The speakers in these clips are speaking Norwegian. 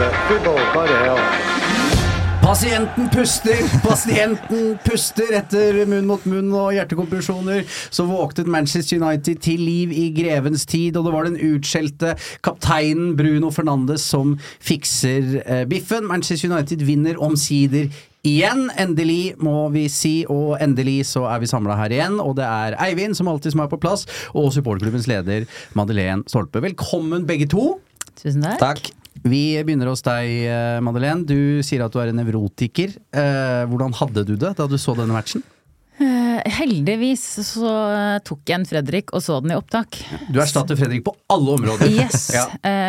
Ball, bloody hell. Pasienten puster, pasienten puster etter munn mot munn og hjertekompresjoner. Så våknet Manchester United til liv i grevens tid, og det var den utskjelte kapteinen Bruno Fernandes som fikser eh, biffen. Manchester United vinner omsider Igjen, endelig må vi si, og endelig så er vi samla her igjen. Og det er Eivind som alltid som er på plass, og supporterklubbens leder Madeleine Stolpe. Velkommen begge to. Tusen takk. Takk. Vi begynner hos deg, eh, Madeleine. Du sier at du er en nevrotiker. Eh, hvordan hadde du det da du så denne matchen? Eh, heldigvis så tok jeg en Fredrik og så den i opptak. Du erstatter Fredrik på alle områder. Yes. Ja.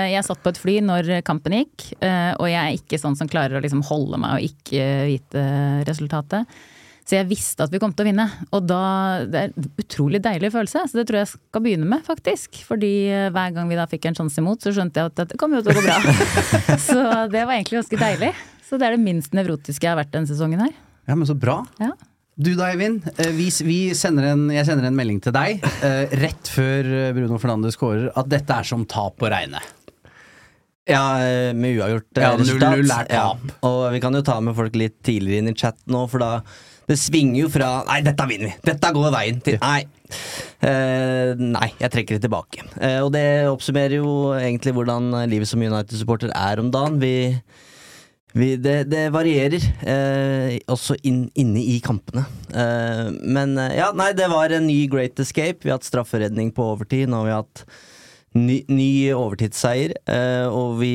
Jeg satt på et fly når kampen gikk, og jeg er ikke sånn som klarer å liksom holde meg og ikke vite resultatet. Så jeg visste at vi kom til å vinne, og da Det er en utrolig deilig følelse. Så det tror jeg skal begynne med, faktisk. Fordi eh, hver gang vi da fikk en sjanse imot, så skjønte jeg at dette kommer jo til å gå bra. så det var egentlig ganske deilig. Så det er det minst nevrotiske jeg har vært denne sesongen her. Ja, men så bra. Ja. Du da, Eivind. Eh, Vi, vi sender en, jeg sender en melding til deg eh, rett før Bruno Fernandes skårer at dette er som tap å regne. Ja, med uavgjort Ja, 0-0 resultat. er tap. Ja. Og vi kan jo ta med folk litt tidligere inn i chat nå, for da Det svinger jo fra Nei, dette vinner vi! Dette går veien til Nei. Uh, nei, jeg trekker det tilbake. Uh, og det oppsummerer jo egentlig hvordan livet som United-supporter er om dagen. Vi, vi det, det varierer, uh, også inn, inne i kampene. Men ja, nei, det var en ny great escape. Vi har hatt strafferedning på overtid. Nå har vi hatt ny, ny overtidsseier. Uh, og vi,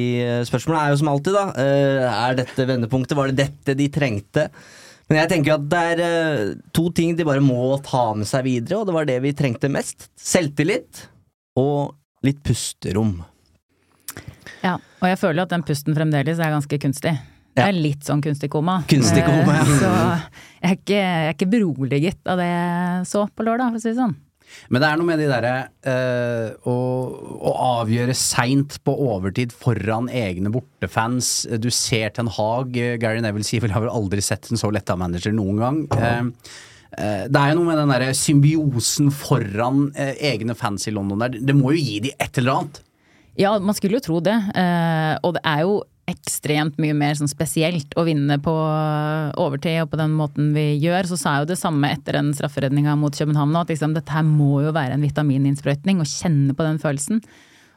spørsmålet er jo som alltid, da. Uh, er dette vendepunktet? Var det dette de trengte? Men jeg tenker at det er eh, to ting de bare må ta med seg videre, og det var det vi trengte mest. Selvtillit og litt pusterom. Ja, og jeg føler at den pusten fremdeles er ganske kunstig. Det er litt sånn kunstig koma. Kunstig koma, ja. Eh, Så jeg er, ikke, jeg er ikke beroliget av det jeg så på lørdag, for å si det sånn. Men det er noe med de derre øh, å, å avgjøre seint på overtid foran egne bortefans. Du ser Ten Hag, eh, Gary Neville sier vel har vel aldri sett en så letta manager noen gang. Eh, det er jo noe med den der symbiosen foran uh, egne fans i London der. Det må jo gi de et eller annet. Ja, man skulle jo tro det. Uh, Og det er jo ekstremt mye mer sånn spesielt å vinne på overtid og på den måten vi gjør. Så sa jeg jo det samme etter den strafferedninga mot København at liksom, dette her må jo være en vitamininnsprøytning, og kjenne på den følelsen.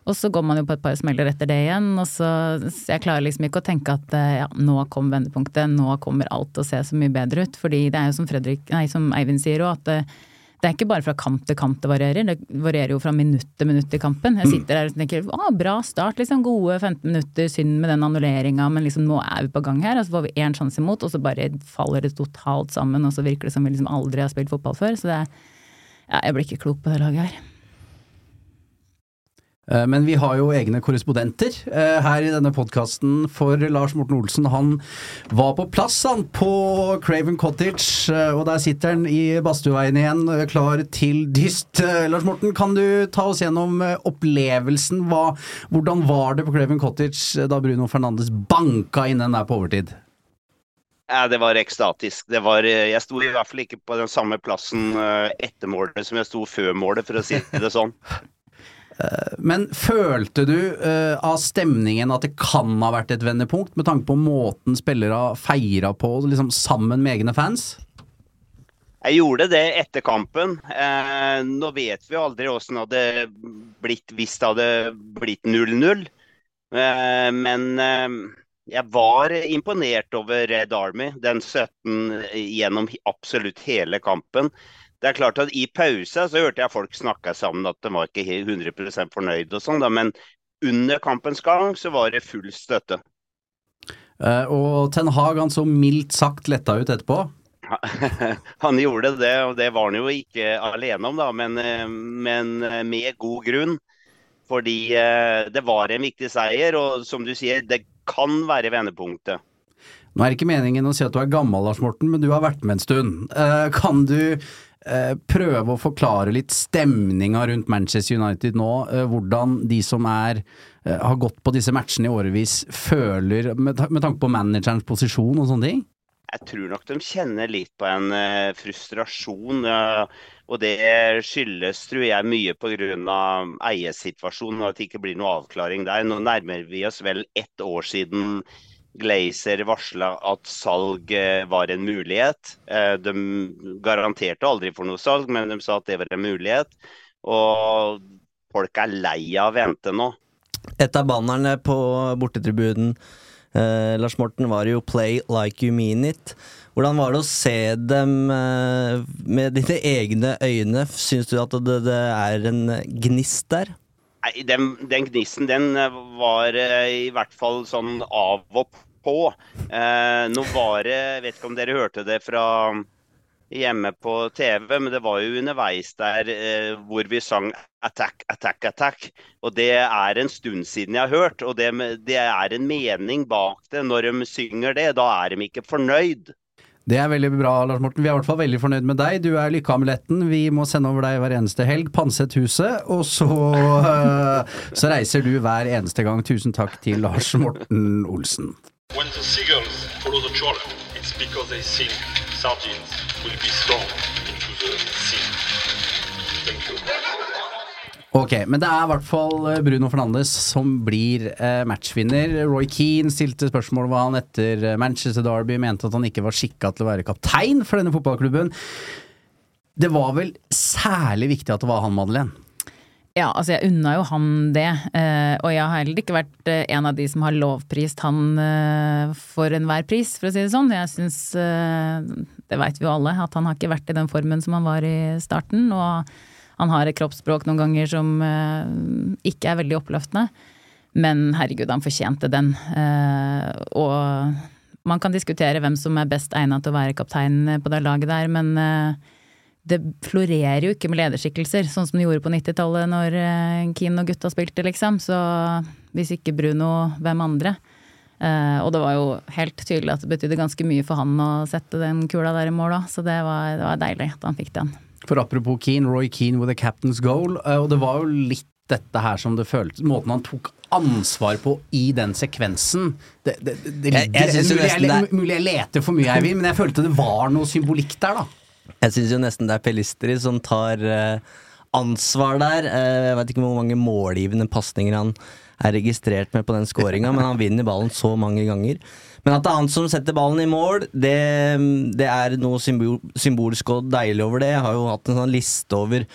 Og så går man jo på et par smeller etter det igjen, og så så jeg klarer liksom ikke å tenke at eh, ja, nå kom vendepunktet, nå kommer alt å se så mye bedre ut. Fordi det er jo som Fredrik, nei, som Eivind sier òg, at det, er ikke bare fra kamp til kamp det varierer, det varierer jo fra minutt til minutt i kampen. Jeg sitter der og tenker å, bra start, liksom gode 15 minutter, synd med den annulleringa, men liksom nå er vi på gang her. Og så får vi én sjanse imot, og så bare faller det totalt sammen, og så virker det som vi liksom aldri har spilt fotball før. Så det er ja, jeg blir ikke klok på det laget her. Eh, Men vi har jo egne korrespondenter eh, her i denne podkasten for Lars Morten Olsen. Han var på plass han på Craven Cottage, eh, og der sitter han i Badstueveien igjen, klar til dyst. Lars Morten, kan du ta oss gjennom opplevelsen? Hva, hvordan var det på Craven Cottage da Bruno Fernandes banka inn den der på overtid? Ja, det var ekstatisk. Det var, jeg sto i hvert fall ikke på den samme plassen etter målet som jeg sto før målet, for å si det sånn. Men følte du eh, av stemningen at det kan ha vært et vendepunkt, med tanke på måten spillere feira på, liksom sammen med egne fans? Jeg gjorde det etter kampen. Eh, nå vet vi aldri hvordan det hadde blitt hvis det hadde blitt 0-0. Eh, men eh, jeg var imponert over Red Army, den 17 gjennom absolutt hele kampen. Det er klart at I pausa så hørte jeg folk snakke sammen at de var ikke helt 100% fornøyd, og sånn, men under kampens gang så var det full støtte. Eh, og Ten Hag han så mildt sagt letta ut etterpå. Han gjorde det, og det var han jo ikke alene om, da, men, eh, men eh, med god grunn. Fordi det var en viktig seier, og som du sier, det kan være vendepunktet. Nå er det ikke meningen å si at du er gammel, Lars Morten, men du har vært med en stund. Kan du prøve å forklare litt stemninga rundt Manchester United nå? Hvordan de som er, har gått på disse matchene i årevis, føler med, tanke på managerens posisjon og sånne ting? jeg tror nok de kjenner litt på en frustrasjon. Og det skyldes, tror jeg, mye pga. eiersituasjonen og at det ikke blir noe avklaring der. Nå nærmer vi oss vel ett år siden Glazer varsla at salg uh, var en mulighet. de garanterte aldri for noe salg, men de sa at det var en mulighet. Og folk er lei av å vente nå. Et av bannerne på bortetribunen eh, Lars Morten var jo 'Play like you mean it'. Hvordan var det å se dem eh, med dine egne øyne? Syns du at det, det, er en gnist der? Nei, den, den gnissen, den var uh, i hvert fall sånn av og på. nå var det, vet ikke om dere hørte det fra hjemme på TV, men det var jo underveis der eh, hvor vi sang 'attack, attack, attack'. Og det er en stund siden jeg har hørt, og det, det, er en mening bak det. Når de synger det, da er de ikke fornøyd. Det er veldig bra, Lars Morten. Vi er i hvert fall veldig fornøyd med deg. Du er lykkeamuletten. Vi må sende over deg hver eneste helg. Pantsett huset. Og så, uh, så reiser du hver eneste gang. Tusen takk til Lars Morten Olsen. When the seagulls follow the trawler, it's because they think sardines will be thrown Ok, men det er i hvert fall eh, Bruno Fernandes som blir eh, matchvinner. Roy Keane stilte spørsmål hva han etter eh, Manchester Derby, mente at han ikke var skikka til å være kaptein for denne fotballklubben. Det var vel særlig viktig at det var han, Madeleine? Ja, altså jeg unna jo han det. Eh, og jeg har heller ikke vært en av de som har lovprist han for enhver pris, for å si det sånn. Jeg syns, det veit vi jo alle, at han har ikke vært i den formen som han var i starten. Og han har et kroppsspråk noen ganger som ikke er veldig oppløftende. Men herregud, han fortjente den. Og man kan diskutere hvem som er best egnet til å være kaptein på det laget der, men det florerer jo ikke med lederskikkelser, sånn som det gjorde på 90-tallet når eh, Keane og gutta spilte, liksom. Så hvis ikke Bruno, hvem andre? Og det var jo helt tydelig at det betydde ganske mye for han å sette den kula der i mål òg, så det var, det var, deilig at han fikk den. For apropos Keane, Roy Keane with a captain's goal, uh, og det var jo litt dette her som det føltes Måten han tok ansvar på i den sekvensen det, det, det, jeg, jeg mulig, jeg, mulig jeg leter for mye, Eivind, men jeg følte det var noe symbolikk der, da. Jeg syns jo nesten det er Pelistri som tar uh, ansvar der. Uh, jeg vet ikke hvor mange målgivende pasninger han er registrert med på den skåringa, men han vinner ballen så mange ganger. Men at det er han som setter ballen i mål, det, det er noe symbol, symbolsk og deilig over det. Jeg har jo hatt en sånn liste over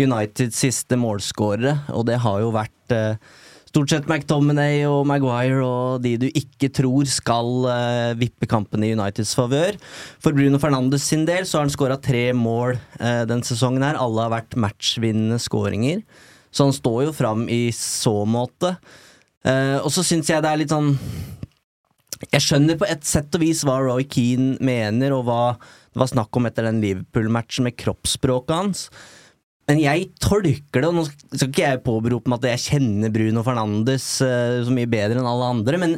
Uniteds siste målskårere, og det har jo vært eh, Stort sett McTominay og Maguire og de du ikke tror skal uh, vippe kampen i Uniteds favør. For Bruno Fernandes sin del så har han skåra tre mål uh, den sesongen her. Alle har vært matchvinnende skåringer. Så han står jo fram i så måte. Uh, og så syns jeg det er litt sånn Jeg skjønner på et sett og vis hva Roy Keane mener, og hva det var snakk om etter den Liverpool-matchen med kroppsspråket hans. Men jeg tolker det, og nå skal ikke jeg påberope meg at jeg kjenner Bruno Fernandes uh, så mye bedre enn alle andre, men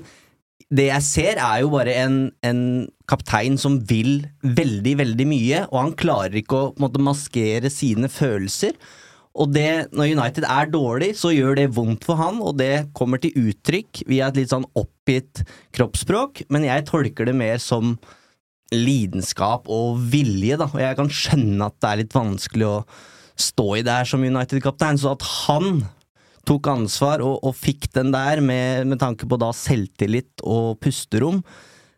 det jeg ser, er jo bare en, en, kaptein som vil veldig, veldig mye, og han klarer ikke å måte, maskere sine følelser. Og det, når United er dårlig, så gjør det vondt for han, og det kommer til uttrykk via et litt sånn oppgitt kroppsspråk, men jeg tolker det mer som lidenskap og vilje, da, og jeg kan skjønne at det er litt vanskelig å stå i det her som United-kaptein. Så at han tok ansvar og, og fikk den der, med, med tanke på da selvtillit og pusterom.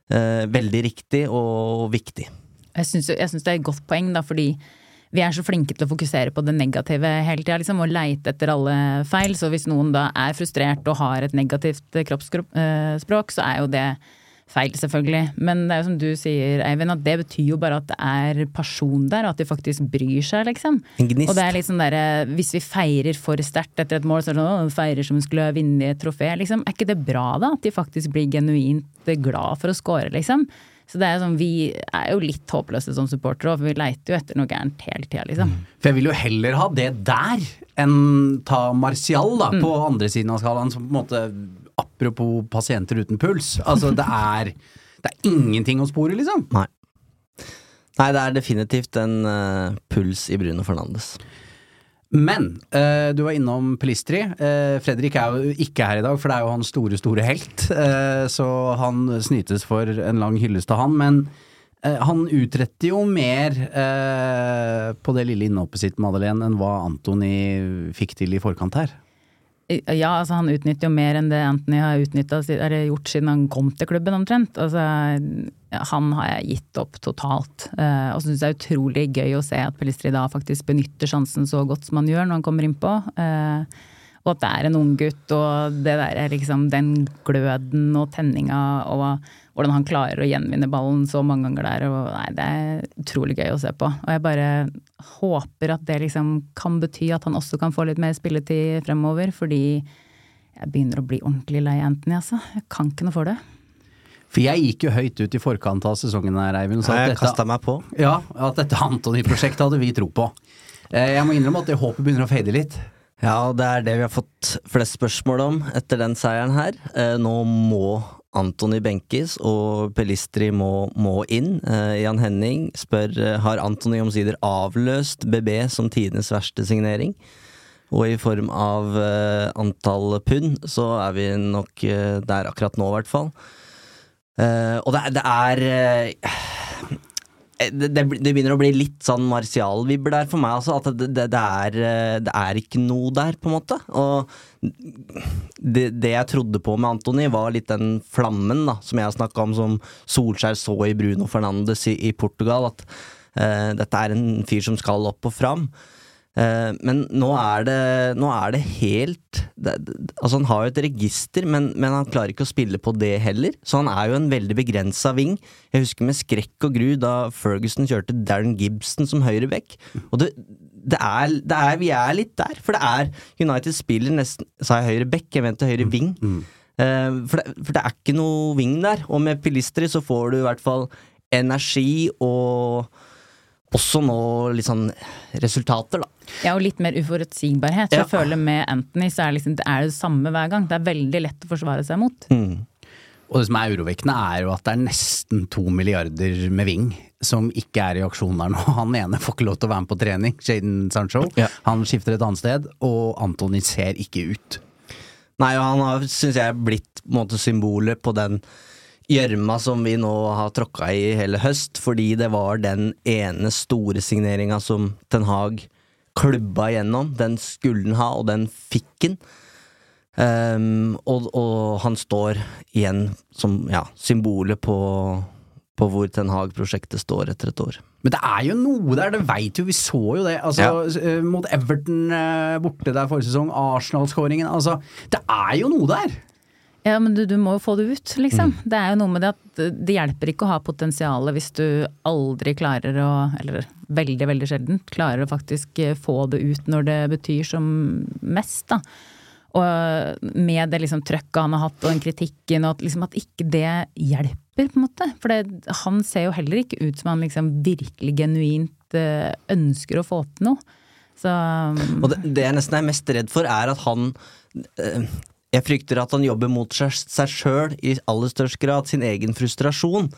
Eh, veldig riktig og viktig. Jeg syns, det er et godt poeng, da, fordi vi er så flinke til å fokusere på det negative hele tida, liksom, og leite etter alle feil. Så hvis noen da er frustrert og har et negativt kroppsspråk, så er jo det feil, selvfølgelig. Men det er jo som du sier, Eivind, at det betyr jo bare at det er person der, og at de faktisk bryr seg, liksom. En gnist. Og det er liksom derre Hvis vi feirer for sterkt etter et mål, så er det sånn, feirer som skulle ha vunnet et trofé, liksom. Er ikke det bra, da? At de faktisk blir genuint glad for å score, liksom. Så det er sånn, Vi er jo litt håpløse som supportere, for vi leiter jo etter noe gærent hele tida, liksom. For jeg vil jo heller ha det der enn ta Martial da, på andre siden av skalaen, som på en måte Apropos pasienter uten puls. Altså, det er, det er ingenting å spore, liksom. Nei. Nei, det er definitivt en uh, puls i Bruno Fernandes. Men eh, du var innom Pelistri. Eh, Fredrik er jo ikke her i dag, for det er jo hans store, store helt. Eh, så han snytes for en lang hyllest av han. Men eh, han utretter jo mer eh, på det lille innhoppet sitt, Madeleine, enn hva Antony fikk til i forkant her. Ja, altså han utnytter jo mer enn det Anthony har eller gjort siden han kom til klubben, omtrent. Altså, han har jeg gitt opp totalt. Eh, og syns det er utrolig gøy å se at Pelistri da faktisk benytter sjansen så godt som han gjør når han kommer innpå. Og at det er en ung gutt, og det der er liksom den gløden og tenninga og hvordan han klarer å gjenvinne ballen så mange ganger der. Og nei, det er utrolig gøy å se på. Og jeg bare håper at det liksom kan bety at han også kan få litt mer spilletid fremover, fordi jeg begynner å bli ordentlig lei Anthony, altså. Jeg kan ikke noe for det. For jeg gikk jo høyt ut i forkant av sesongen her, Eivind. og sa at Jeg dette- meg på. Ja, at dette Antony-prosjektet hadde vi tro på. Eh, Jeg må innrømme at det håpet begynner å fade litt. Ja, det er det vi har fått flest spørsmål om etter den seieren her. Eh, nå må Antony benkes, og Pelistri må, må inn. Eh, Jan Henning spør eh, har Antony omsider avløst BB som tidenes verste signering. Og i form av eh, antall pund, så er vi nok eh, der akkurat nå, i hvert fall. Eh, og det, det er det, det, det begynner å bli litt sånn martial-vibber der for meg, altså. At det, det, er, eh, det er ikke noe der, på en måte. Og det, jeg trodde på med Antony, var litt den flammen da, som jeg snakka om, som Solskjær så i Bruno Fernandes i, i Portugal. At uh, dette er en fyr som skal opp og fram. Eh, men nå er det, nå er det helt det, Altså Han har jo et register, men, men han klarer ikke å spille på det heller. Så han er jo en veldig begrensa ving. Jeg husker med skrekk og gru da Ferguson kjørte Darren Gibson som høyreback. Og det, det, er, det er Vi er litt der, for det er United spiller nesten Sa jeg høyre back? Jeg mente høyre ving. Uh, for, det, for det er ikke noe ving der. Og med Pilistri så får du i hvert fall energi og også nå litt sånn resultater, da. Ja, og litt mer uforutsigbarhet. For Ja. jeg føler med Anthony så er det, liksom, det er det samme hver gang. Det er veldig lett å forsvare seg mot. Og det som er urovekkende, er jo at det er nesten to milliarder med Ving som ikke er i aksjon der nå. Han ene får ikke lov til å være med på trening, Jaden Sancho. Ja. Han skifter et annet sted, og Antony ser ikke ut. Nei, og han har, syns jeg, blitt på en måte symbolet på den gjørma som vi nå har tråkka i hele høst, fordi det var den ene store signeringa som Ten Hag klubba gjennom. Den skulle han ha, og den fikk han. Um, og, og han står igjen som ja, symbolet på, på hvor Ten Hag-prosjektet står etter et år. Men det er jo noe der, det veit jo, vi så jo det. Altså, ja. Mot Everton eh, borte der forrige sesong, Arsenal-skåringen. Altså, det er jo noe der! Ja, men du, du må jo få det ut, liksom. Det er jo noe med det at det hjelper ikke å ha potensialet hvis du aldri klarer å, eller veldig, veldig sjelden, klarer å faktisk eh, få det ut når det betyr som mest, da. Og med det liksom trøkket han har hatt og den kritikken, og at, liksom, at ikke det hjelper, på en måte. For det, han ser jo heller ikke ut som han liksom virkelig genuint eh, ønsker å få til noe. Så Og det, det jeg nesten er mest redd for, er at han eh, Jeg frykter at han jobber mot seg, sjøl i aller størst grad, sin egen frustrasjon.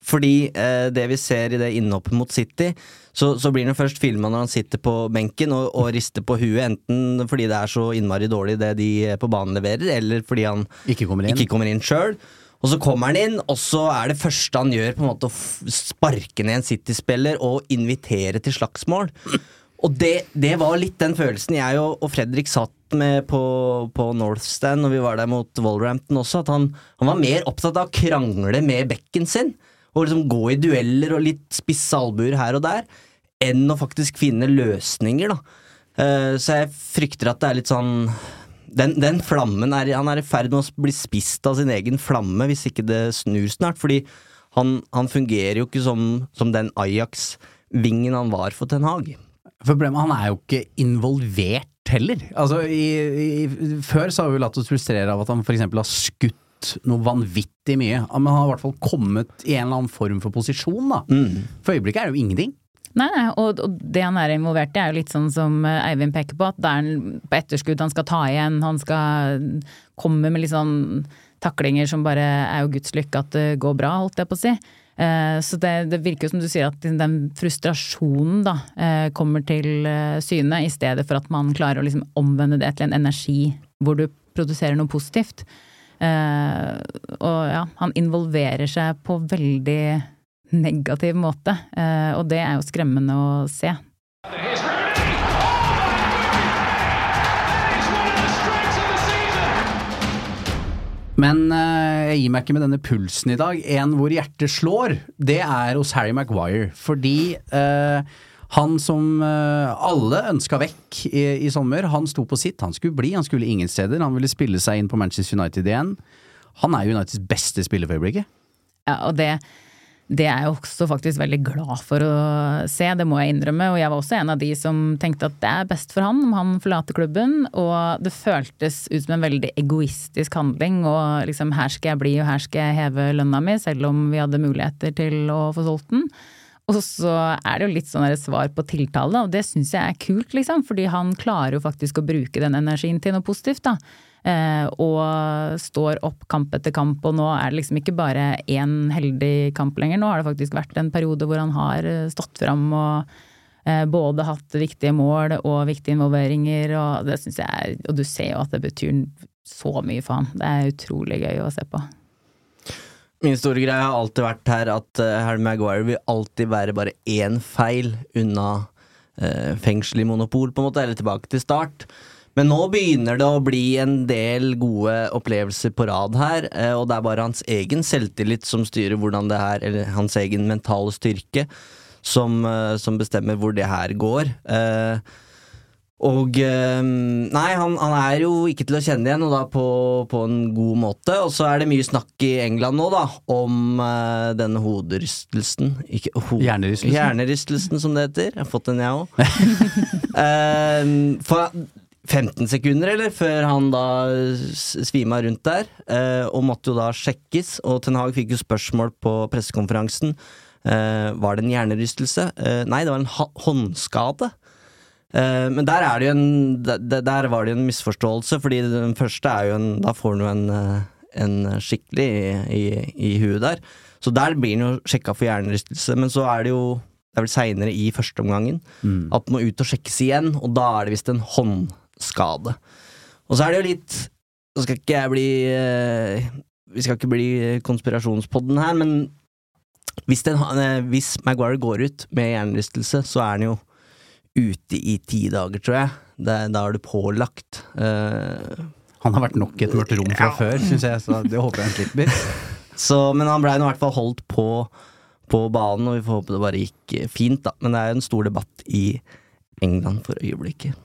Fordi eh, det vi ser i det innhoppet mot City, så, så blir han først filma når han sitter på benken og, og rister på huet, enten fordi det er så innmari dårlig det de på banen leverer, eller fordi han Ikke kommer inn. ikke kommer inn sjøl. Og så kommer han inn, og så er det første han gjør, på en måte å sparke ned en City-spiller og invitere til slagsmål. Og det, det var litt den følelsen jeg og, og Fredrik satt med på, på North Stand når vi var der mot Wolverhampton også, at han, han var mer opptatt av å krangle med bekken sin. Og liksom gå i dueller og litt spisse albuer her og der, enn å faktisk finne løsninger, da. Uh, så jeg frykter at det er litt sånn den, den flammen er, Han er i ferd med å bli spist av sin egen flamme hvis ikke det snur snart. Fordi han, han fungerer jo ikke som, som den Ajax-vingen han var for Ten Hag. Problemet han er jo ikke involvert heller. Altså, i, i, før så har vi latt oss frustrere av at han f.eks. har skutt noe vanvittig mye. Men han har i hvert fall kommet i en eller annen form for posisjon, da. Mm. For øyeblikket er det jo ingenting. Nei, nei, og, og det han er involvert i er jo litt sånn som eh, Eivind peker på, at det er en- på etterskudd han skal ta igjen, han skal komme med litt sånn taklinger som bare er jo guds lykke at det går bra, holdt jeg på å si. Eh, Så det, det virker som du sier at den frustrasjonen da eh, kommer til eh, syne, i stedet for at man klarer å liksom omvende det til en energi hvor du produserer noe positivt. Og ja, han involverer seg på veldig negativ måte, og det er jo skremmende å se. Men eh, jeg gir meg ikke med denne pulsen i dag. En hvor hjertet slår, det er hos Harry Maguire. Fordi eh, han som eh, alle ønska vekk i, i sommer, han sto på sitt. Han skulle bli, han skulle ingen steder. Han ville spille seg inn på Manchester United igjen. Han er Uniteds beste spiller for øyeblikket. Ja, og det, det er jeg også faktisk veldig glad for å se, det må jeg innrømme. Og jeg var også en av de som tenkte at det er best for han om han forlater klubben. Og det føltes ut som en veldig egoistisk handling. Og liksom her skal jeg bli, og her skal jeg heve lønna mi, selv om vi hadde muligheter til å få solgt den. Og så er det jo litt sånn svar på tiltale, og det syns jeg er kult, liksom. Fordi han klarer jo faktisk å bruke den energien til noe positivt, da. Eh, og står opp kamp etter kamp, og nå er det liksom ikke bare én heldig kamp lenger. Nå har det faktisk vært en periode hvor han har eh, stått fram og eh, både hatt viktige mål og viktige involveringer, og det synes jeg er Og du ser jo at det betyr så mye for han. Det er utrolig gøy å se på. Min store greie har alltid vært her at Harry Maguire vil alltid være bare én feil unna fengsel i monopol, på en måte, eller tilbake til start. Men nå begynner det å bli en del gode opplevelser på rad her, eh, og det er bare hans egen selvtillit som styrer hvordan det her, eller hans egen mentale styrke, som, eh, som bestemmer hvor det her går. Eh, og Nei, han, han er jo ikke til å kjenne igjen, og da på, på en god måte. Og så er det mye snakk i England nå, da, om uh, denne hoderystelsen. Ikke, ho Hjernerystelsen. Hjernerystelsen, som det heter. Jeg har fått den, jeg òg. for 15 sekunder, eller, før han da svima rundt der, eh, og måtte jo da sjekkes. Og Ten Hag fikk jo spørsmål på pressekonferansen. Eh, var det en hjernerystelse? Eh, nei, det var en håndskade. Eh, men der, er det jo en, der, var det jo en misforståelse, fordi den første er jo en Da får han jo en, en skikkelig i, i, i huet der. Så der blir han jo sjekka for hjernerystelse, men så er det jo det er vel seinere i førsteomgangen at den må ut og sjekkes igjen, og da er det visst en håndskade. Og så er det jo litt Nå skal ikke jeg bli eh, Vi skal ikke bli konspirasjonspodden her, men hvis, den, eh, hvis Maguire går ut med hjernerystelse, så er han jo ute i ti dager, tror jeg. Det, da er du pålagt. eh, Han har vært nok et mørkt rom fra før, syns jeg, så det håper jeg han slipper. så, men han blei i hvert fall holdt på, på banen, og vi får håpe det bare gikk fint, da. Men det er jo en stor debatt i England for øyeblikket.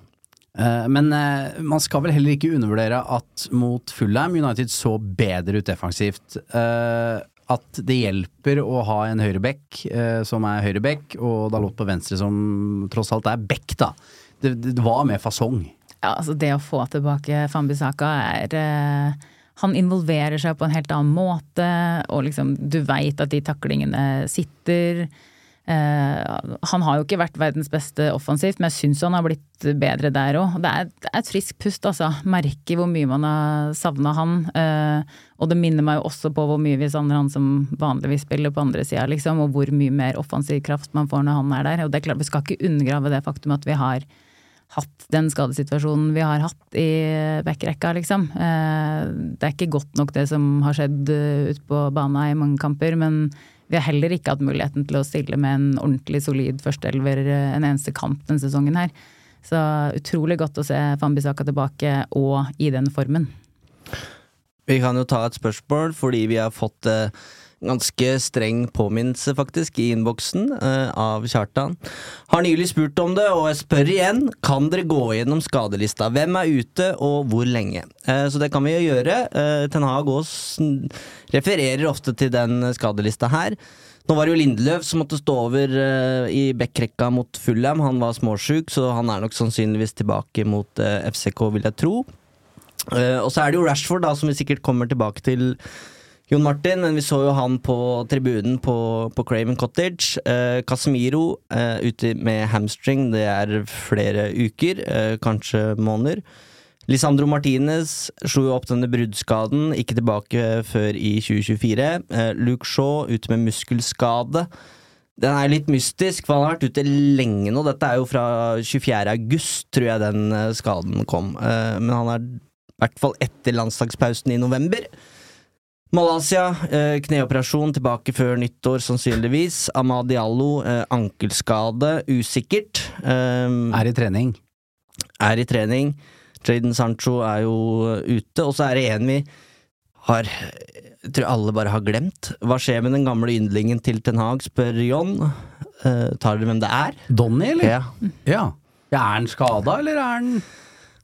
Eh, Men eh, man skal vel heller ikke undervurdere at mot Fulham United så bedre ut defensivt. Eh, At det hjelper å ha en høyreback som er høyreback, og Dalot på venstre som tross alt er bekk, da. Det, det var med fasong. Ja, altså det å få tilbake Fambisaka er Han involverer seg på en helt annen måte, og liksom du veit at de taklingene sitter. Eh, han har jo ikke vært verdens beste offensivt, men jeg syns han har blitt bedre der òg. Det, det er et friskt pust, altså. Merker hvor mye man har savna han. Eh, og det minner meg jo også på hvor mye vi savner han som vanligvis spiller på andre sida, liksom. Og hvor mye mer offensiv kraft man får når han er der. Og det er klart, vi skal ikke undergrave det faktum at vi har hatt den skadesituasjonen vi har hatt i backrekka, liksom. Eh, Det er ikke godt nok det som har skjedd ute på bana i mange kamper, men vi har heller ikke hatt muligheten til å stille med en ordentlig solid førsteelver eh, en eneste kamp denne sesongen her. Så utrolig godt å se Fambisaka tilbake, og i den formen. Vi kan jo ta et spørsmål, fordi vi har fått eh, ganske streng påminnelse, faktisk, i innboksen uh, av Kjartan. Har nylig spurt om det, og jeg spør igjen. Kan dere gå gjennom skadelista? Hvem er ute, og hvor lenge? Uh, så det kan vi jo gjøre. Uh, Ten Hag refererer ofte til den skadelista her. Nå var det jo Lindeløf som måtte stå over uh, i backrekka mot Fulham. Han var småsjuk, så han er nok sannsynligvis tilbake mot uh, FCK, vil jeg tro. Uh, og så er det jo Rashford, da, som vi sikkert kommer tilbake til. Jon Martin, men vi så jo han på tribunen på, på Craven Cottage. Eh, Casemiro eh, ute med hamstring, det er flere uker, eh, kanskje måneder. Lisandro Martinez slo jo opp denne bruddskaden, ikke tilbake før i 2024. Eh, Luke Shaw ute med muskelskade. Den er litt mystisk, for han har vært ute lenge nå. Dette er jo fra 24. august, tror jeg den eh, skaden kom. Eh, men han er i hvert fall etter landslagspausen i november. Malaysia, eh, kneoperasjon tilbake før nyttår, sannsynligvis. Amad Diallo, eh, ankelskade, usikkert. Eh, Er i trening. er i trening. Jaden Sancho er jo ute, og så er det en vi har tror alle bare har glemt. Hva skjer med den gamle yndlingen til Ten Hag, spør John. Tar dere hvem det er? Donny, eller? Ja. Ja. ja. Er han skada, eller er han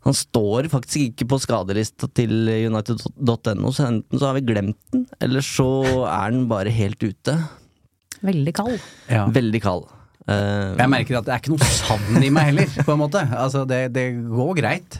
Han står faktisk ikke på skadelista til United.no, så enten så har vi glemt den, eller så er den bare helt ute. Veldig kald. ja. Veldig kald. Uh, Jeg merker at det er ikke noe savn i meg heller, på en måte. Altså, det, det går greit.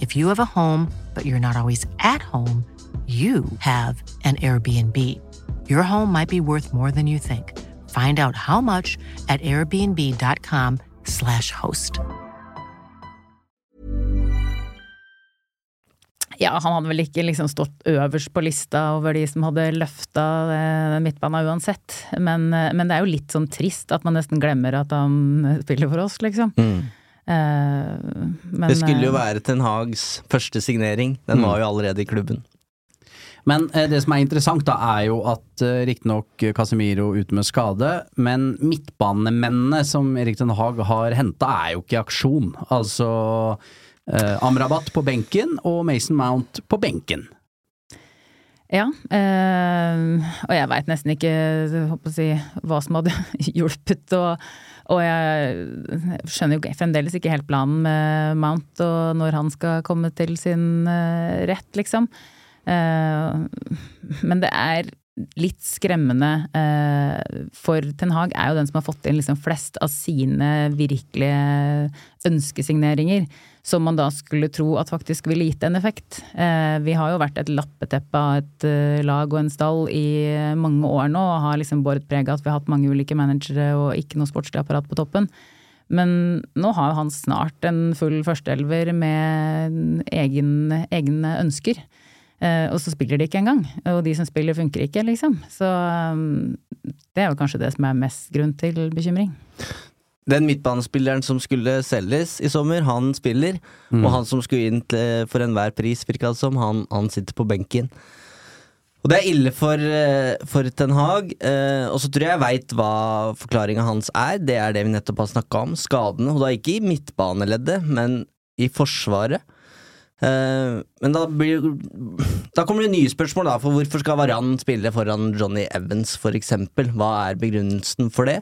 If you have a home, but you're not always at home, you have an Airbnb. Your home might be worth more than you think. Find out how much at airbnb.com/slash host. Ja, han hadde vel ikke liksom stått øverst på lista over de som hadde løfta midtbanen midtbana uansett. Men, eh, men det er jo litt sånn trist at man nesten glemmer at han spiller for oss, liksom. mm. Eh, men, Det skulle jo eh, være Ten Hags første signering. Den Mm. var jo allerede i klubben. Men eh, det som er interessant, da, er jo at eh, riktignok Casemiro ute med skade, men midtbanemennene som Erik Den Haag har henta, er jo ikke i aksjon. Altså eh, Amrabat på benken og Mason Mount på benken. Ja, eh, og jeg veit nesten ikke jeg håper å si, hva som hadde hjulpet. Og, og jeg skjønner jo fremdeles ikke helt planen med Mount og når han skal komme til sin eh, rett, liksom. Eh, men det er litt skremmende, eh, for Ten Hag er jo den som har fått inn liksom flest av sine virkelige ønskesigneringer. Som man da skulle tro at faktisk ville gitt en effekt. Eh, vi har jo vært et lappeteppe av et eh, lag og en stall i mange år nå, og har liksom båret preg av at vi har hatt mange ulike managere og ikke noe sportslig apparat på toppen. Men nå har han snart en full førsteelver med egen, egne ønsker. Eh, og så spiller de ikke engang. Og de som spiller, funker ikke, liksom. Så um, det er jo kanskje det som er mest grunn til bekymring. den midtbanespilleren som skulle selges i sommer, han spiller. Og han som skulle inn til, for enhver pris, virka det som, han, han sitter på benken. Og det er ille for, eh, for Ten Hag. Eh, og så tror jeg jeg veit hva forklaringa hans er. Det er det vi nettopp har snakka om. Skadene. Og da ikke i midtbaneleddet, men i Forsvaret. Eh, men da blir Da kommer det nye spørsmål, da. For hvorfor skal Varan spille foran Johnny Evans, eksempel? Hva er begrunnelsen for det?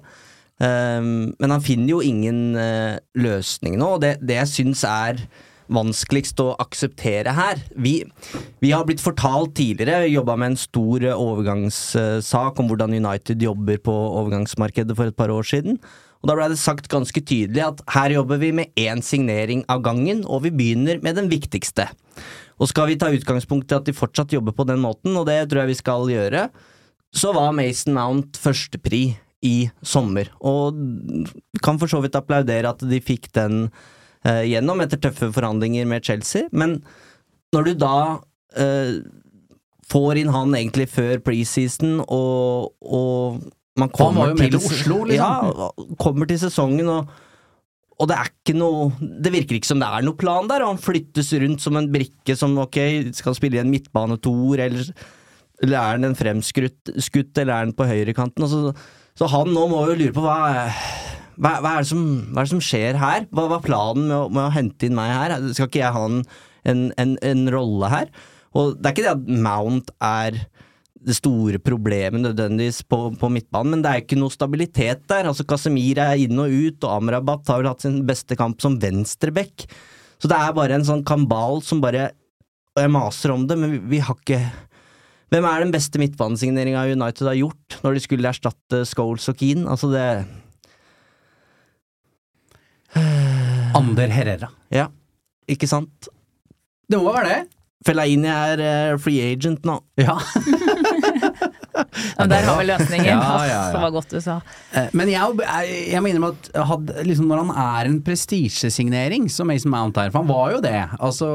Eh, men han finner jo ingen eh, løsning nå, og det, det jeg syns er vanskeligst å akseptere her. Vi, vi har blitt fortalt tidligere, jobba med en stor overgangssak om hvordan United jobber på overgangsmarkedet for et par år siden. Og Da ble det sagt ganske tydelig at her jobber vi med én signering av gangen, og vi begynner med den viktigste. Og skal vi ta utgangspunkt i at de fortsatt jobber på den måten, og det tror jeg vi skal gjøre, så var Mason Mount førstepri i sommer. Og kan for så vidt applaudere at de fikk den eh, gjennom etter tøffe forhandlinger med Chelsea, men når du da eh, får inn han egentlig før preseason, og, og man kommer var jo med til se- Oslo, liksom. Ja, kommer til sesongen, og, og det er ikke noe Det virker ikke som det er noe plan der, og han flyttes rundt som en brikke som ok, skal spille i en midtbanetoer, eller, eller er han en fremskutt, eller er han på høyrekanten? Så, så han nå må jo lure på hva hva, hva, er det som, hva er det som skjer her? Hva var planen med å, med å hente inn meg her? Skal ikke jeg ha en, en, en, en rolle her? Og det er ikke det at Mount er det store problemet nødvendigvis på, på midtbanen, men det er ikke noe stabilitet der. Altså Casemir er inn og ut, og Amrabat har vel hatt sin beste kamp som venstreback. Så det er bare en sånn kambal som bare Og jeg maser om det, men vi, vi har ikke Hvem er den beste midtbanesigneringa United har gjort når de skulle erstatte Scholes og Keane? Altså det Ander Herrera. Ja, ikke sant? Det må være det. Fellaini er eh, free agent nå. Ja. Ja, der har vi løsningen. Ja, ja, ja. Det var godt du sa. Eh, Men jeg, jeg, må mener at hadde, liksom når han er en prestisjesignering, som Mason Mount er, for han var jo det, altså,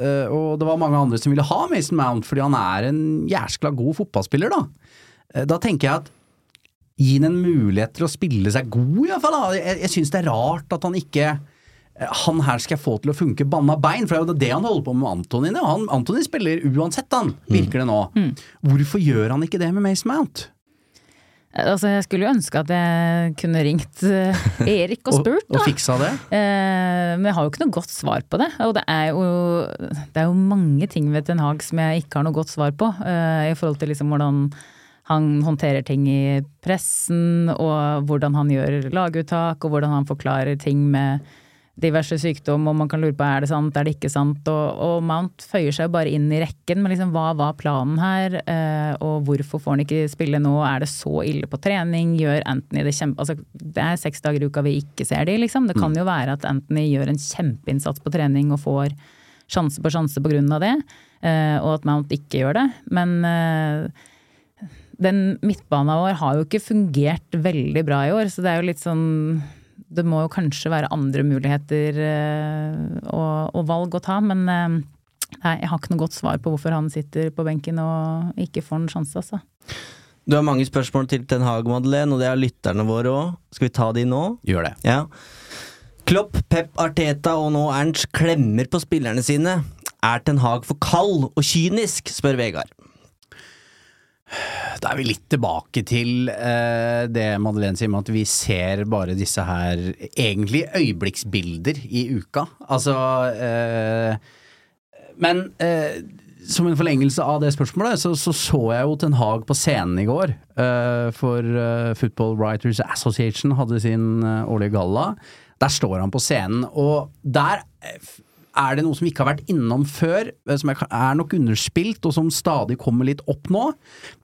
eh, og det var mange andre som ville ha Mason Mount fordi han er en jæskla god fotballspiller, da. Eh, Da tenker jeg at gi han en mulighet til å spille seg god, iallfall. Jeg, jeg syns det er rart at han ikke han her skal jeg få til å funke banna bein, for det er jo det han holder på med med Antonin. Han, Antonin spiller uansett, han, virker det nå. Hvorfor gjør han ikke det med Mace Mount? Altså, jeg skulle jo ønske at jeg kunne ringt eh, Erik og spurt, og, og fiksa det? Eh, men jeg har jo ikke noe godt svar på det. Og det er jo, det er jo mange ting ved Ten Hag som jeg ikke har noe godt svar på. eh, I forhold til liksom hvordan han håndterer ting i pressen, og hvordan han gjør laguttak, og hvordan han forklarer ting med diverse sykdom, og man kan lure på er det sant, er det ikke sant. Og, og Mount føyer seg jo bare inn i rekken, men liksom hva var planen her, eh, og hvorfor får han ikke spille nå, er det så ille på trening, gjør Anthony det kjempe... Altså det er seks dager i uka vi ikke ser de, liksom. Det kan jo være at Anthony gjør en kjempeinnsats på trening og får sjanse på sjanse på grunn av det, eh, og at Mount ikke gjør det. Men eh, den midtbanen vår har jo ikke fungert veldig bra i år, så det er jo litt sånn det må jo kanskje være andre muligheter eh, og, og valg å ta, men eh, nei, jeg har ikke noe godt svar på hvorfor han sitter på benken og ikke får en sjanse, altså. Du har mange spørsmål til Ten Hag, Madeleine, og det har lytterne våre òg. Skal vi ta de nå? Gjør det. Ja. Klopp, Pep, Arteta og nå Ernst klemmer på spillerne sine. Er Ten Hag for kald og kynisk, spør Vegard. Da er vi litt tilbake til eh, det Madeleine sier med at vi ser bare disse her egentlig øyeblikksbilder i uka. Altså eh, Men eh, som en forlengelse av det spørsmålet, så så, så jeg jo Ten Hag på scenen i går. eh, for eh, Football Writers Association hadde sin eh, årlige galla. Der står han på scenen, og der er det noe som vi ikke har vært innom før, eh, som er nok underspilt, og som stadig kommer litt opp nå.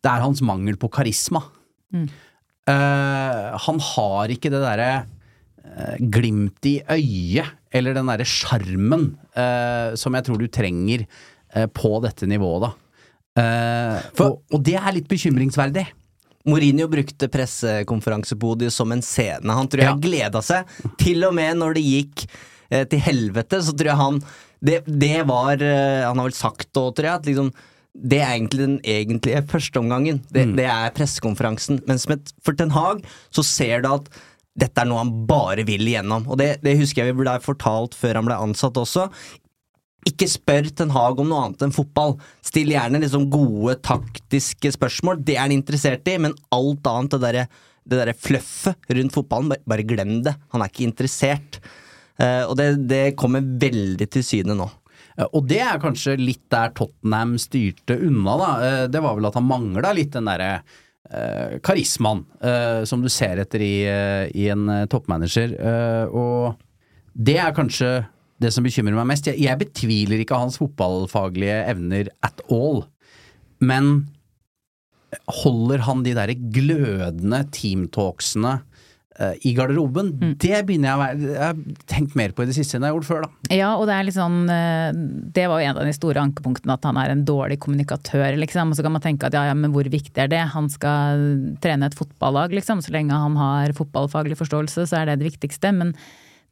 Det er hans mangel på karisma. Eh, han har ikke det derre uh, glimt i øyet, eller den derre sjarmen uh, som jeg tror du trenger på dette nivået, da. For, og, og det er litt bekymringsverdig. Mourinho brukte pressekonferansepodiet som en scene. Han tror jeg Ja. gleda seg. Til og med når det gikk til helvete, så tror jeg han Det, det var eh, Han har vel sagt òg, tror jeg, at liksom det er egentlig den egentlige førsteomgangen. Det, det er pressekonferansen. Mens med, for Ten Hag så ser du at dette er noe han bare vil igjennom. Og det, det husker jeg vi ble fortalt før han ble ansatt også. Ikke spør Ten Hag om noe annet enn fotball. Still gjerne liksom gode taktiske spørsmål, det er han interessert i, men alt annet, det derre det der fluffet rundt fotballen, bare, bare glem det. Han er ikke interessert. Eh, og det, det kommer veldig til syne nå. Og det er kanskje litt der Tottenham styrte unna, da. Eh, Det var vel at han mangla litt den derre eh, karismaen eh, som du ser etter i, i en toppmanager. Og det er kanskje det som bekymrer meg mest. Jeg, betviler ikke hans fotballfaglige evner at all, men holder han de derre glødende teamtalksene i garderoben? Det begynner jeg å være Jeg har tenkt mer på i det siste enn jeg har gjort før, da. Ja, og det er litt sånn eh, Det var jo en av de store ankepunktene, at han er en dårlig kommunikatør, liksom. Og så kan man tenke at ja, ja, men hvor viktig er det? Han skal trene et fotballag, liksom. Så lenge han har fotballfaglig forståelse, så er det det viktigste. Men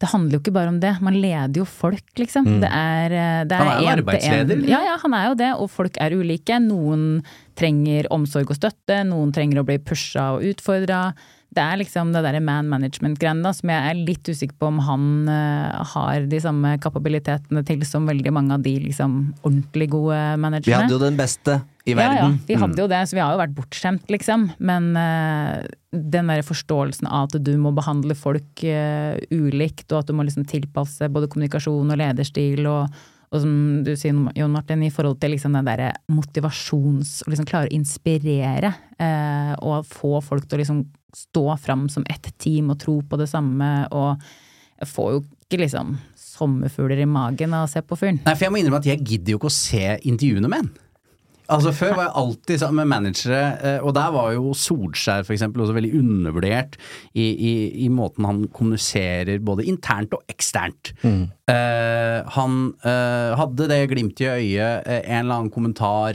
det handler jo ikke bare om det. Man leder jo folk, liksom. Mm. Det er, det er Han er jo arbeidsleder, Ja, ja, han er jo det. Og folk er ulike. Noen trenger omsorg og støtte, noen trenger å bli pusha og utfordra. Det er liksom det derre man management-greiene som jeg er litt usikker på om han uh, har de samme kapabilitetene til som veldig mange av de liksom ordentlig gode managerne. Vi hadde jo den beste i verden. Ja, ja, vi hadde jo det, så vi har jo vært bortskjemt, liksom. Men uh, den der forståelsen av at du må behandle folk uh, ulikt, og at du må liksom tilpasse både kommunikasjon og lederstil og, og som du sier, Jon Martin, i forhold til liksom den derre motivasjons... Å liksom klare å inspirere, eh, og få folk til å liksom stå fram som ett team og tro på det samme, og jeg får jo ikke liksom sommerfugler i magen av å se på fyren. Nei, for jeg må innrømme at jeg gidder jo ikke å se intervjuene med han. Altså Før var jeg alltid sammen med managere, eh, og der var jo Solskjær for eksempel også veldig undervurdert i, i, i måten han kommuniserer både internt og eksternt. Eh, han eh, hadde det glimtet i øyet, en eller annen kommentar,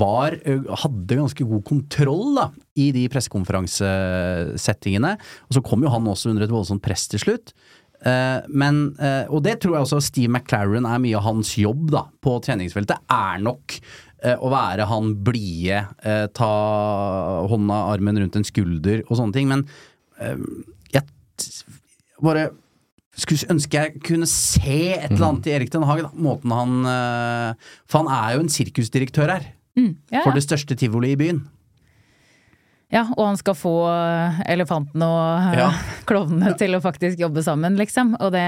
var, hadde ganske god kontroll da, i de pressekonferansesettingene. Og så kom jo han også under et voldsomt press til slutt. Uh, men, uh, og det tror jeg også Steve McLaren er mye av hans jobb da, på treningsfeltet, er nok å være han blide, eh, ta hånda, armen rundt en skulder og sånne ting. Men eh, jeg t- bare skulle ønske jeg kunne se et eller annet i Erik Den Haag. Måten han eh, For han er jo en sirkusdirektør her. Mm, ja, For det største tivoli i byen. Ja, og han skal få elefantene og Ja. klovnene til å faktisk jobbe sammen, liksom. Og det,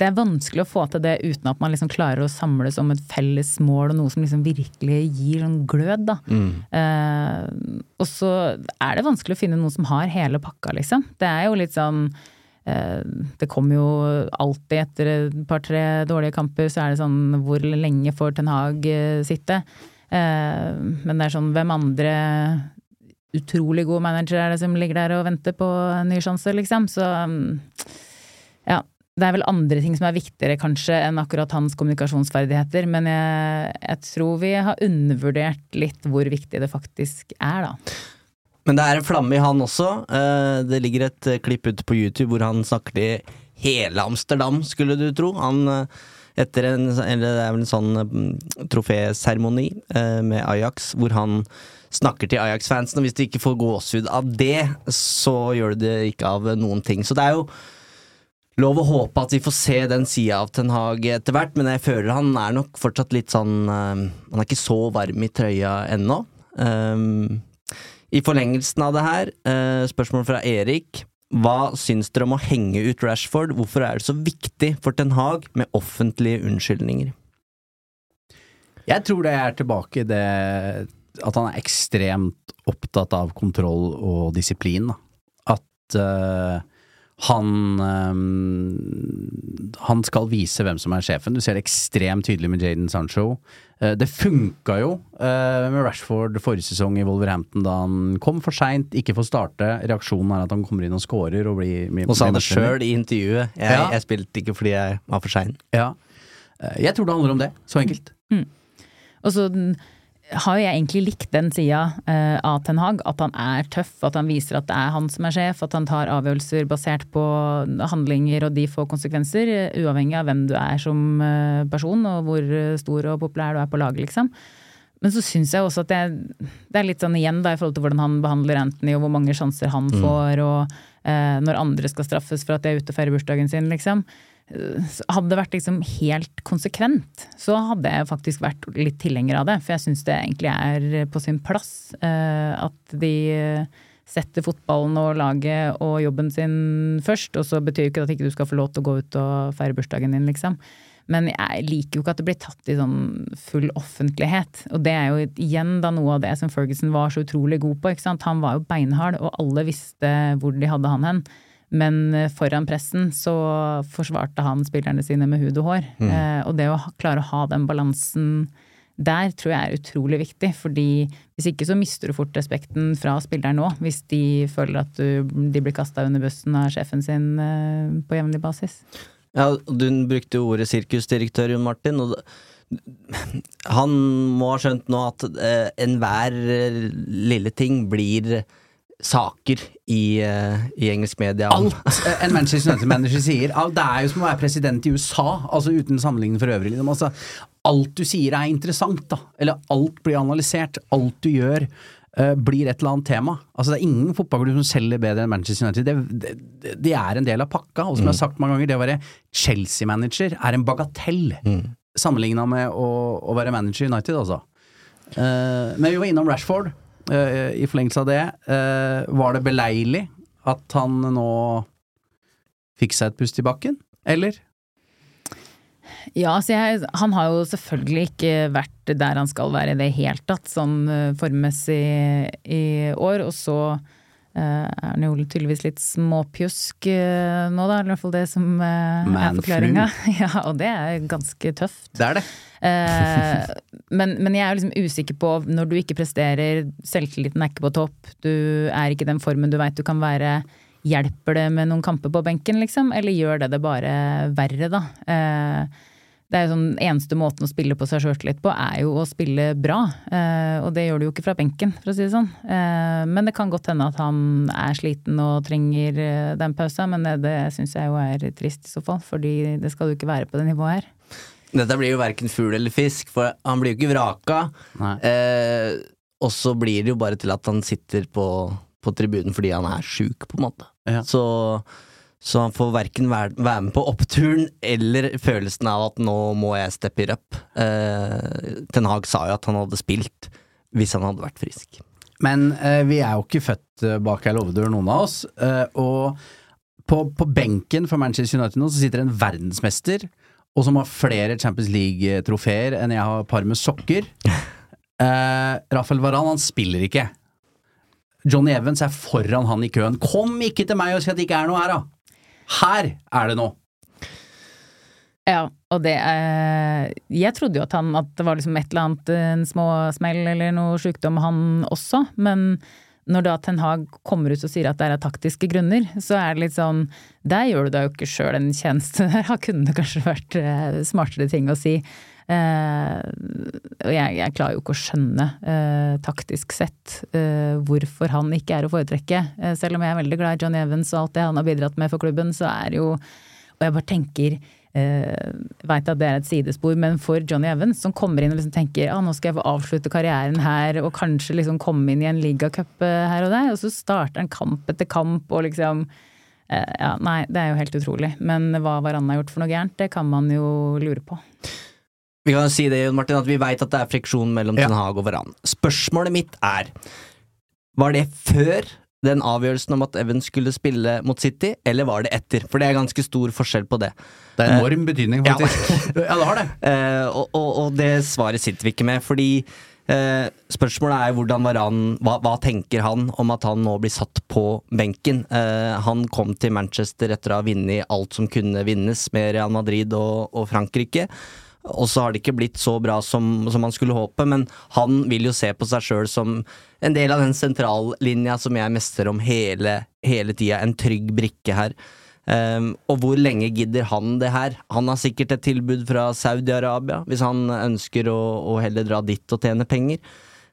det er vanskelig å få til det uten at man liksom klarer å samles om et felles mål og noe som liksom virkelig gir sånn glød, da. Eh, og så er det vanskelig å finne noen som har hele pakka, liksom. Det er jo litt sånn eh, det kommer jo alltid etter et par-tre dårlige kamper, så er det sånn hvor lenge får Ten Hag eh, sitte? Eh, men det er sånn, hvem andre utrolig gode managere er det som ligger der og venter på en ny sjanse, liksom. Så um, ja. Det er vel andre ting som er viktigere kanskje enn akkurat hans kommunikasjonsferdigheter, men jeg, jeg tror vi har undervurdert litt hvor viktig det faktisk er, da. Men det er en flamme i han også. Eh, Det ligger et eh, klipp ute på YouTube hvor han snakker til hele Amsterdam, skulle du tro. Han eh, etter en, en sånn mm, troféseremoni med Ajax, hvor han snakker til Ajax-fansen, og hvis du ikke får gåsehud av det, så gjør du det ikke av noen ting. Så det er jo lov å håpe at vi får se den sida av Ten Hag etter hvert, men jeg føler han er nok fortsatt litt sånn eh, Han er ikke så varm i trøya ennå. Um, I forlengelsen av det her, eh, spørsmål fra Erik. Hva syns dere om å henge ut Rashford? Hvorfor er det så viktig for Ten Hag med offentlige unnskyldninger? Jeg tror det er tilbake i det at han er ekstremt opptatt av kontroll og disiplin. Da. At eh, han um, Han skal vise hvem som er sjefen. Du ser det ekstremt tydelig med Jaden Sancho. Uh, det funka jo uh, med Rashford forrige sesong i Wolverhampton da han kom for seint, ikke får starte. Reaksjonen er at han kommer inn og scorer og blir Og sa det sjøl i intervjuet. Jeg, Ja. jeg spilte ikke fordi jeg var for sein. Ja. Uh, Jeg tror det handler om det. Så enkelt. Og så mm, har jo jeg egentlig likt den sida uh, av Ten Hag, at han er tøff, at han viser at det er han som er sjef, at han tar avgjørelser basert på handlinger og de får konsekvenser, eh, uavhengig av hvem du er som eh, person og hvor eh, stor og populær du er på laget, liksom. Men så syns jeg også at det, det er litt sånn igjen da, i forhold til hvordan han behandler Anthony, og hvor mange sjanser han får, og uh, når andre skal straffes for at de er ute og feirer bursdagen sin, liksom. Hadde det vært liksom helt konsekvent, så hadde jeg faktisk vært litt tilhenger av det. For jeg syns det egentlig er på sin plass eh, at de setter fotballen og laget og jobben sin først. Og så betyr jo ikke at ikke du skal få lov til å gå ut og feire bursdagen din, liksom. Men jeg liker jo ikke at det blir tatt i sånn full offentlighet. Og det er jo igjen da noe av det som Ferguson var så utrolig god på. ikke sant? Han var jo beinhard, og alle visste hvor de hadde han hen. Men eh, foran pressen så forsvarte han spillerne sine med hud og hår. Eh, og det å klare å ha den balansen der tror jeg er utrolig viktig. fordi hvis ikke så mister du fort respekten fra spilleren òg. Hvis de føler at du, de blir kasta under bussen av sjefen sin eh, på jevnlig basis. Ja, du brukte jo ordet sirkusdirektør, Jon Martin. Og han må ha skjønt nå at eh, enhver eh, lille ting blir saker i, uh, i engelsk media. Alt eh, en Manchester United-manager sier Det er jo som å være president i USA, altså uten sammenligning for øvrig. Liksom. Altså, alt du sier er interessant, da. Eller alt blir analysert. Alt du gjør eh, blir et eller annet tema. Altså Det er ingen fotballklubb som selger bedre enn Manchester United. Det, det, det er en del av pakka. Og som jeg har sagt mange ganger, det å være Chelsea-manager er en bagatell sammenligna med å, å være manager i United, altså. Uh, men vi var innom Rashford. Eh, I forlengelse av det, eh, var det beleilig at han nå fikk seg et pust i bakken, eller? Ja, så jeg, han har jo selvfølgelig ikke vært der han skal være i det hele tatt, sånn eh, formmessig i år. Og så er han jo tydeligvis litt småpjusk eh, nå, da. I hvert fall det som eh, er forklaringa. Ja, og det er ganske tøft. Det er det. Eh, men, men jeg er liksom usikker på når du ikke presterer, selvtilliten er ikke på topp, du er ikke i den formen du veit du kan være. Hjelper det med noen kamper på benken, liksom? Eller gjør det det bare verre, da? Det er jo sånn Eneste måten å spille på seg sjøltillit på, er jo å spille bra. Eh, og det gjør du jo ikke fra benken, for å si det sånn. Eh, men det kan godt hende at han er sliten og trenger eh, den pausa, men det, det syns jeg jo er trist i så fall. Fordi det skal jo ikke være på det nivået her. Dette blir jo verken fugl eller fisk, for han blir jo ikke vraka. Eh, og så blir det jo bare til at han sitter på, på tribunen fordi han er sjuk, på en måte. Ja. Så, så han får verken være, med på oppturen eller følelsen av at nå må jeg steppe up. Eh, Ten Hag sa jo at han hadde spilt hvis han hadde vært frisk. Men eh, vi er jo ikke født eh, bak ei låvedør, noen av oss. Eh, og på, på benken for Manchester United nå så sitter en verdensmester, og som har flere Champions League-trofeer enn jeg har par med sokker. Eh, Rafael Varan, han spiller ikke. Johnny Evans er foran han i køen. Kom ikke til meg og si at det ikke er noe her, da! Her er det noe! Ja, og det eh, Jeg trodde jo at, han, at det var liksom et eller annet, en småsmell eller noe sjukdom han også, men når da Ten Hag kommer ut og sier at det er av taktiske grunner, så er det litt sånn Der gjør du deg jo ikke sjøl en tjeneste. Der kunne det kanskje vært eh, smartere ting å si. Eh, og jeg, jeg klarer jo ikke å skjønne, eh, taktisk sett, eh, hvorfor han ikke er å foretrekke. Selv om jeg er veldig glad i John Evans og alt det han har bidratt med for klubben, så er jo Og jeg bare tenker Uh, Veit at det er et sidespor, men for Johnny Evans, som kommer inn og liksom tenker ah, nå skal jeg få avslutte karrieren her og kanskje liksom komme inn i en ligacup her og der, og så starter han kamp etter kamp og liksom Ja, nei, det er jo helt utrolig. Men hva Varann har gjort for noe gærent, det kan man jo lure på. Vi kan jo si det, Jon Martin, at vi veit at det er friksjon mellom Ja. Ten Hag og Varan. Spørsmålet mitt er Var det før den avgjørelsen om at Evans skulle spille mot City, eller var det etter? For det er ganske stor forskjell på det. Det er enorm betydning, ja. faktisk. Ja, det har det. Uh, og, og, og det svaret sitter vi ikke med, fordi uh, spørsmålet er hvordan Varan hva, hva tenker han om at han nå blir satt på benken? Eh, han kom til Manchester etter å ha vunnet alt som kunne vinnes med Real Madrid og, og Frankrike. Og så har det ikke blitt så bra som, som man skulle håpe, men han vil jo se på seg sjøl som en del av den sentrallinja som jeg mestrer om hele, hele tida. En trygg brikke her. Um, og hvor lenge gidder han det her? Han har sikkert et tilbud fra Saudi-Arabia, hvis han ønsker å, å heller dra dit og tjene penger.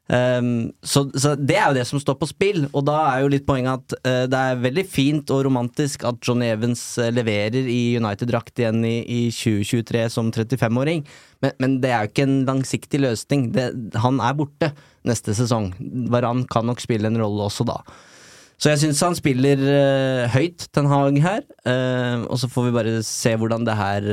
Um, så, så det er jo det som står på spill, og da er jo litt poenget at uh, det er veldig fint og romantisk at John Evans uh, leverer i United-drakt igjen i, i 2023 som 35-åring, men, men, det er jo ikke en langsiktig løsning. Det, han er borte neste sesong. Varan kan nok spille en rolle også da. Så jeg syns han spiller uh, høyt, Ten Hag her, og så får vi bare se hvordan det her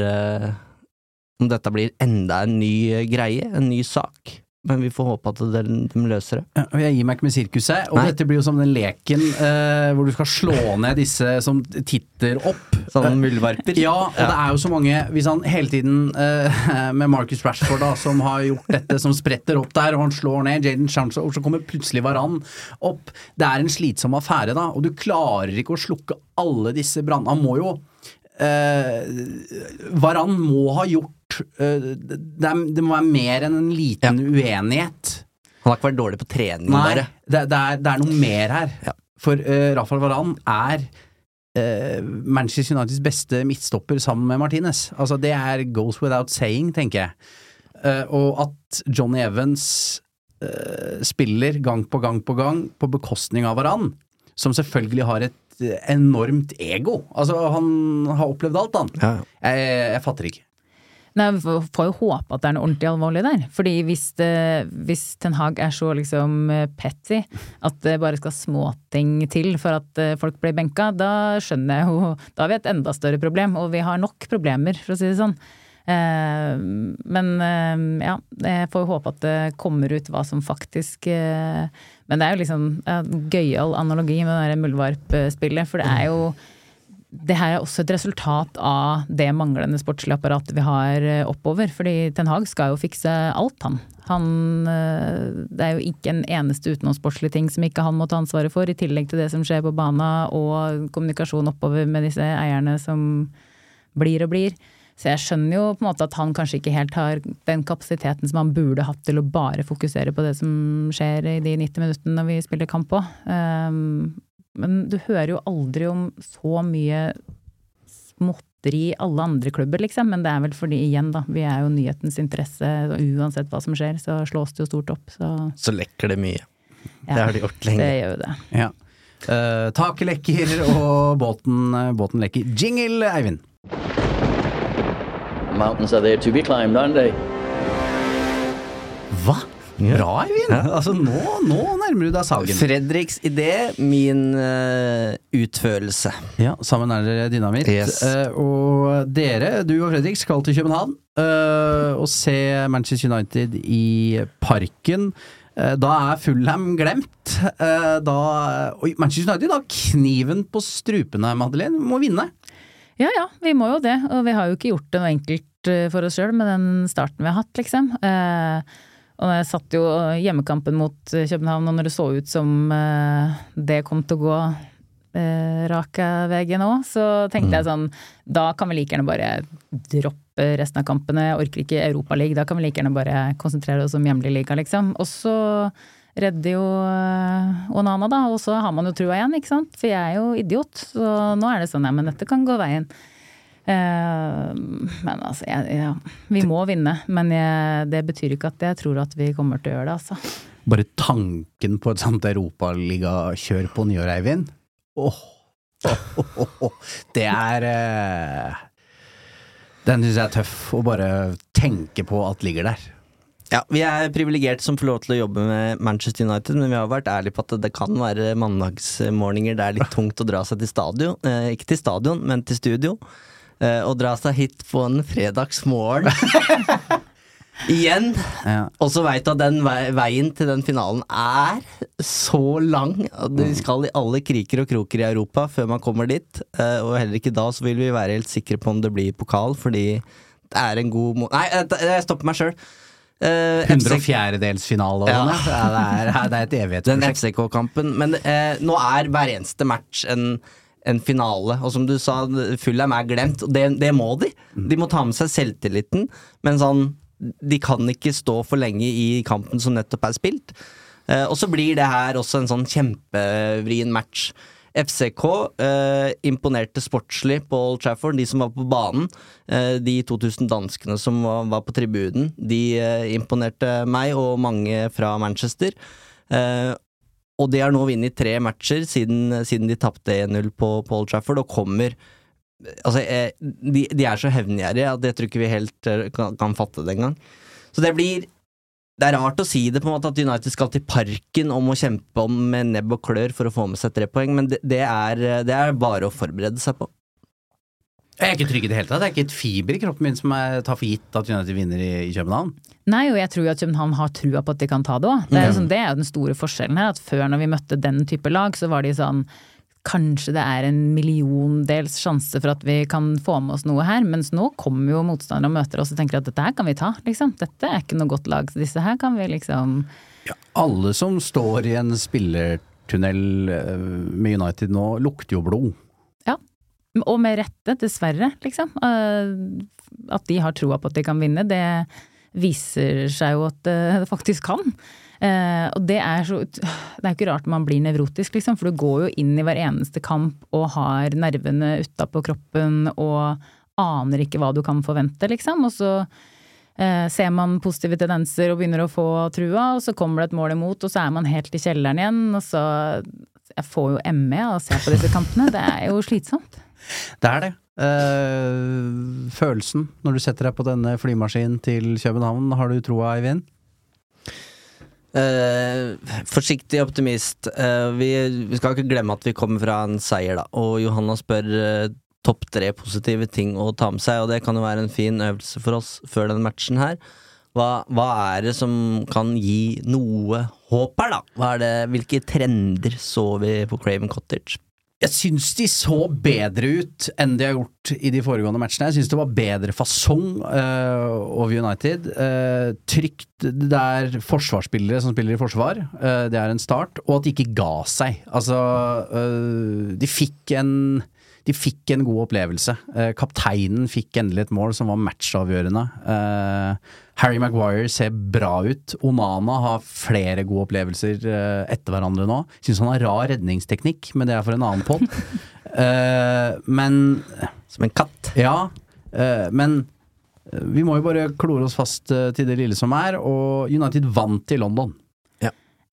Om dette blir enda en ny greie, en ny sak men vi får håpe at de, de løser det. Ja, jeg gir meg ikke med sirkuset, og Nei. dette blir jo som den leken eh, hvor du skal slå ned disse som titter opp. Sånn muldvarper? Ja, og ja. det er jo så mange Hvis han hele tiden eh, med Marcus Rashford da, som har gjort dette, som spretter opp der, og han slår ned Jaden Chance, og så kommer plutselig Varan opp. Det er en slitsom affære, da, og du klarer ikke å slukke alle disse brannene. Han må jo eh, Varan må ha gjort uh, det, er, det, må være mer enn en liten ja. uenighet. Han har ikke vært dårlig på trening, Nei, bare. Det, det, er, det er noe mer her. Ja. For uh, Rafael Varan er uh, Manchester Uniteds beste midtstopper sammen med Martinez. Altså, det er goes without saying, tenker jeg. Uh, og at Johnny Evans spiller gang på gang på gang på bekostning av Varan, som selvfølgelig har et enormt ego. Altså, han har opplevd alt, han. Ja. Jeg, jeg fatter ikke. Nei, Vi får jo håpe at det er noe ordentlig alvorlig der. Fordi hvis, det, hvis Ten Hag er så liksom petty at det bare skal småting til for at eh, folk blir benka, da skjønner jeg jo Da har vi et enda større problem, og vi har nok problemer, for å si det sånn. Eh, men eh, ja, jeg får jo håpe at det kommer ut hva som faktisk Men det er jo liksom en gøyal analogi med det muldvarpspillet, for det er jo det her er også et resultat av det manglende sportslige apparatet vi har eh, oppover. Fordi Ten Hag skal jo fikse alt, han. han eh, det er jo ikke en eneste utenomsportslig ting som ikke han må ta ansvaret for, i tillegg til det som skjer på bana og kommunikasjon oppover med disse eierne som blir og blir. Så jeg skjønner jo på en måte at han kanskje ikke helt har den kapasiteten som han burde hatt til å bare fokusere på det som skjer i de 90 minuttene vi spiller kamp òg. Men du hører jo aldri om så mye småtteri i alle andre klubber, liksom. Men det er vel fordi, igjen, da, vi er jo nyhetens interesse. og Uansett hva som skjer, så slås det jo stort opp. Så, så lekker det mye. Ja, det har de gjort lenge. Det gjør jo det. Ja. Uh, taket lekker, og båten, uh, båten lekker. Jingle, Eivind! Mountains are there to be climbed, aren't they? Hva? Bra, Eivind! Ja. Altså, nå, nå, nærmer du deg Sagen. Fredriks idé, min uh, utførelse. Ja, sammen er dere dynamitt. Yes. Uh, og dere, du og Fredrik, skal til København uh, og se Manchester United i Parken. Da er Fulham glemt. Da Oi, Manchester United har kniven på strupene, Madeleine. Må vinne. Ja ja, vi må jo det. Og vi har jo ikke gjort det noe enkelt for oss sjøl med den starten vi har hatt, liksom. Uh, og jeg satt jo hjemmekampen mot eh, København, og når det så ut som eh, det kom til å gå eh, raka veien òg, så tenkte mm. jeg sånn Da kan vi like gjerne bare droppe resten av kampene. Jeg orker ikke Europaligaen. Da kan vi like gjerne bare konsentrere oss om hjemlig liga, liksom. Og så redder jo Onana, da. Og så har man jo trua igjen, ikke sant. For jeg er jo idiot. Så nå er det sånn, ja, men dette kan gå veien. Uh, men altså, jeg, ja, vi må vinne. Men jeg, det betyr ikke at jeg tror at vi kommer til å gjøre det, altså. Bare tanken på et sånt europaligakjør på nyår, Eivind. Åh, oh, oh, oh, Det er eh, Den syns jeg er tøff å bare tenke på at ligger der. Ja, Vi er privilegerte som får lov til å jobbe med Manchester United, men vi har vært ærlige på at det kan være mandagsmorgener det er litt tungt å dra seg til stadion. Eh, ikke til stadion, men til studio. Eh, å dra seg hit på en fredagsmorgen. Igjen. Ja. Og så veit du at den veien til den finalen er så lang. Vi mm. skal i alle kriker og kroker i Europa før man kommer dit. Eh, og heller ikke da så vil vi være helt sikre på om det blir pokal, fordi det er en god mo Nei, jeg stopper meg sjøl. Uh, 104-delsfinale og ja. sånn. Ja, det, er, det er et evighetsprosjekt. Den FCK-kampen. Men uh, nå er hver eneste match en en finale. Og som du sa, Fulham er glemt, og det, det, må de. De må ta med seg selvtilliten, men sånn De kan ikke stå for lenge i kampen som nettopp er spilt. Eh, og så blir det her også en sånn kjempevrien match. FCK eh, imponerte sportslig på Old Trafford, de som var på banen. Eh, de 2000 danskene som var, var på tribunen, de eh, imponerte meg og mange fra Manchester. Og de har nå vunnet tre matcher siden, siden de tapte 1-0 på, på Old Trafford, og kommer Altså, eh, de, de er så hevngjerrige at jeg tror ikke vi helt eh, kan, kan fatte det engang. Så det blir det er rart å si det, på en måte at United skal til Parken om å kjempe om med nebb og klør for å få med seg tre poeng, men det, det, er, det er bare å forberede seg på. Jeg er ikke trygg i det hele tatt. Det er ikke et fiber i kroppen min som jeg tar for gitt at United vinner i, i København. Nei, og jeg tror jo at København har trua på at de kan ta det òg. Det, er jo Ja. sånn, er den store forskjellen her. At før når vi møtte den type lag, så var de sånn Kanskje det er en milliondels sjanse for at vi kan få med oss noe her, mens nå kommer jo motstandere og møter oss og tenker at dette her kan vi ta, liksom. Dette er ikke noe godt lag, så disse her kan vi liksom Ja, Alle som står i en spillertunnel eh, med United nå, lukter jo blod. Og med rette, dessverre, liksom. Eh, At de har troa på at de kan vinne, det viser seg jo at eh, det faktisk kan. Eh, og det er så Det er ikke rart man blir nevrotisk, liksom, for du går jo inn i hver eneste kamp og har nervene utapå kroppen og aner ikke hva du kan forvente, liksom. Og så ser man positive tendenser og begynner å få trua, og så kommer det et mål imot, og så er man helt i kjelleren igjen, og så Jeg får jo ME av å se på disse kampene, det er jo slitsomt. Det er det. Uh, følelsen når du setter deg på denne flymaskinen til København, har du troa, Eivind? Uh, forsiktig optimist. Uh, vi, vi skal ikke glemme at vi kommer fra en seier, da. Og Johanna spør topp tre positive ting å ta med seg, og det kan jo være en fin øvelse for oss før den matchen her. Hva, hva er det som kan gi noe håp her, da? Det, hvilke trender så vi på Craven Cottage? Jeg syns de så bedre ut enn de har gjort i de foregående matchene. Jeg syns det var bedre fasong uh, over United. Uh, trygt. Det er forsvarsspillere som spiller i forsvar. Uh, det er en start. Og at de ikke ga seg. Altså, de fikk en de fikk en god opplevelse. Kapteinen fikk endelig et mål som var matchavgjørende. Eh, Harry Maguire ser bra ut. Onana har flere gode opplevelser eh, etter hverandre nå. Syns han har rar redningsteknikk, men det er for en annen pod. uh, men Som en katt. Ja, Uh, men eh, vi må jo bare klore oss fast eh, til det lille som er, og United vant i London.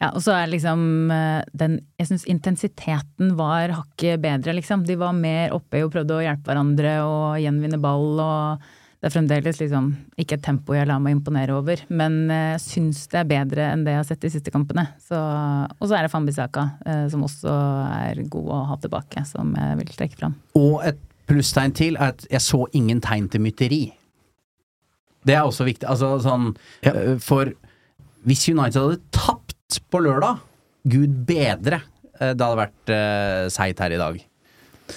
Ja, og så er liksom eh, den Jeg syns intensiteten var hakket bedre, liksom. De var mer oppe og prøvde å hjelpe hverandre og gjenvinne ball og det er fremdeles liksom ikke et tempo jeg lar meg imponere over, men eh, jeg syns det er bedre enn det jeg har sett de siste kampene. Så, og så er det Fambisaka, eh, som også er god å ha tilbake, som jeg vil trekke fram. Og et plusstegn til er at jeg så ingen tegn til mytteri. Det er også viktig. Altså sånn ja. For hvis United hadde tapt på lørdag, gud bedre, eh, det hadde vært uh, seigt her i dag.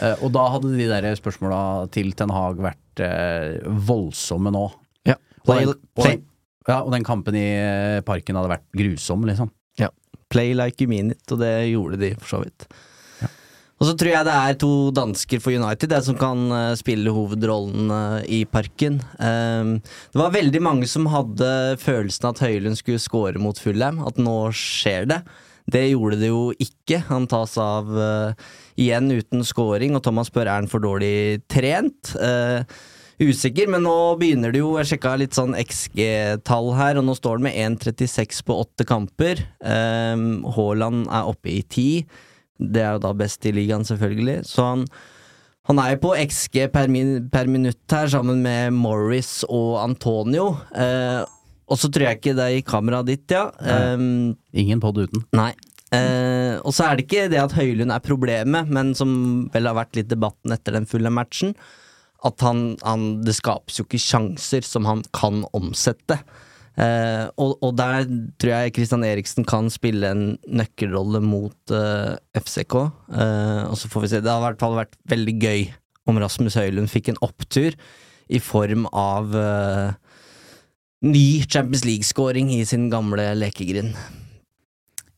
Eh, og da hadde de der spørsmåla til Ten Hag vært eh, voldsomme nå. Ja. Og Play, den, og, den, ja, og den kampen i eh, parken hadde vært grusom, liksom. ja. play like you mean it, og det gjorde de for så vidt. Og så tror jeg det er to dansker for United det som kan eh, spille hovedrollen i parken. Um, det var veldig mange som hadde følelsen at Høylund skulle score mot Fulham, at nå skjer det. Det gjorde det jo ikke. Han tas av uh, igjen uten scoring, og Thomas spør er han for dårlig trent. Uh, usikker, men nå begynner det jo Jeg sjekka litt sånn XG-tall her, og nå står det med 1,36 på åtte kamper. Ehm, Haaland er oppe i ti. Det er jo da best i ligaen, selvfølgelig. Så han, han er jo på XG per, min, per minutt her, sammen med Morris og Antonio. Eh, og så tror jeg ikke det er i kameraet ditt, ja. Um, Ingen pod uten. Nei. Uh, og så er det ikke det at Høylund er problemet, men som vel har vært litt debatten etter den fulle matchen, at han, han Det skapes jo ikke sjanser som han kan omsette. Uh, og, og der tror jeg Kristian Eriksen kan spille en nøkkelrolle mot uh, FCK. Eh, og så får vi se. Det har i hvert fall vært veldig gøy om Rasmus Høylund fikk en opptur i form av eh, ny Champions League-scoring i sin gamle lekegrind.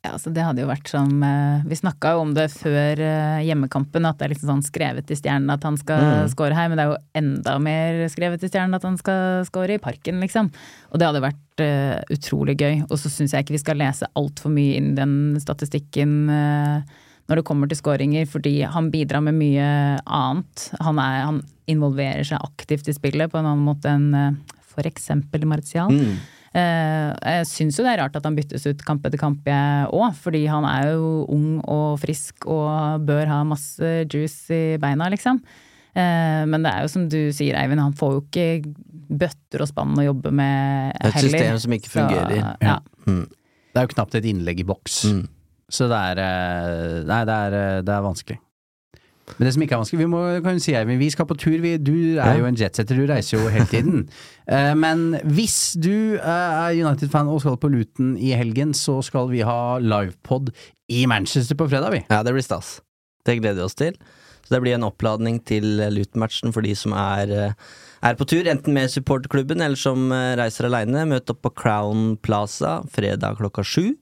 Ja, altså det hadde jo vært som eh, Vi snakka jo om det før eh, hjemmekampen, at det er liksom sånn skrevet i stjernen at han skal Mm. score her, men det er jo enda mer skrevet i stjernen at han skal score i parken, liksom. Og det hadde vært uh, utrolig gøy. Og så syns jeg ikke vi skal lese altfor mye inn den statistikken uh, når det kommer til skåringer, fordi han bidrar med mye annet. Han, er, han involverer seg aktivt i spillet på en annen måte enn eksempel Martial. Mm. Eh, Jeg syns jo det er rart at han byttes ut kamp etter kamp òg, fordi han er jo ung og frisk og bør ha masse juice i beina, liksom. Eh, Men det er jo som du sier, Eivind, han får jo ikke bøtter og spann å jobbe med heller. Det er et heller. system som ikke Så, fungerer. ja. Det er jo knapt et innlegg i boks. Mm. Så det er eh, Nei, det er, det er vanskelig. Men det som ikke er vanskelig, vi må kan si Eivind, vi skal på tur. Vi, du er jo en jetsetter, du reiser jo hele tiden. Eh, Men hvis du eh, er United-fan og skal på Luton i helgen, så skal vi ha livepod i Manchester på fredag, vi. Ja, det blir stas. Det gleder vi oss til. Så det blir en oppladning til Luton-matchen for de som er, eh, er på tur, enten med supporterklubben eller som eh, reiser aleine. Møt opp på Crown Plaza fredag klokka sju.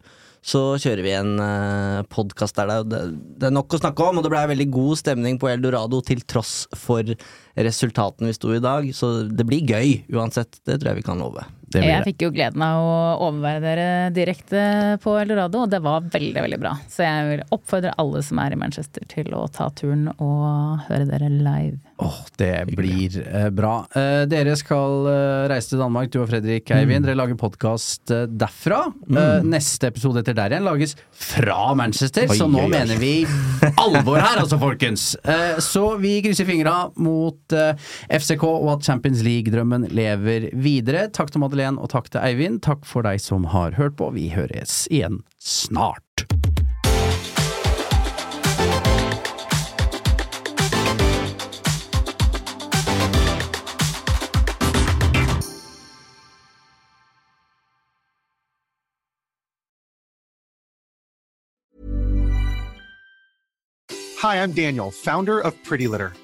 Så kjører vi en uh, podkast der. Det, det, er nok å snakke om, og det ble veldig god stemning på Eldorado til tross for resultatene vi sto i dag. Så det blir gøy uansett, det tror jeg vi kan love. Det blir Jeg det. fikk jo gleden av å overvære dere direkte på Eldorado, og det var veldig, veldig bra. Så jeg vil oppfordre alle som er i Manchester til å ta turen og høre dere live. Åh, det blir eh, bra. Eh, dere skal eh, reise til Danmark, du og Fredrik Eivind. Dere lager podkast derfra. Eh, neste episode etter der igjen lages fra Manchester, Oi, så nå oi, oi. mener vi alvor her, altså, folkens. Eh, så vi krysser fingra mot eh, FCK og at Champions League-drømmen lever videre. Takk til Madeleine og takk til Eivind. Takk for deg som har hørt på. Vi høres igjen snart. Hi, I'm Daniel, founder of Pretty Litter.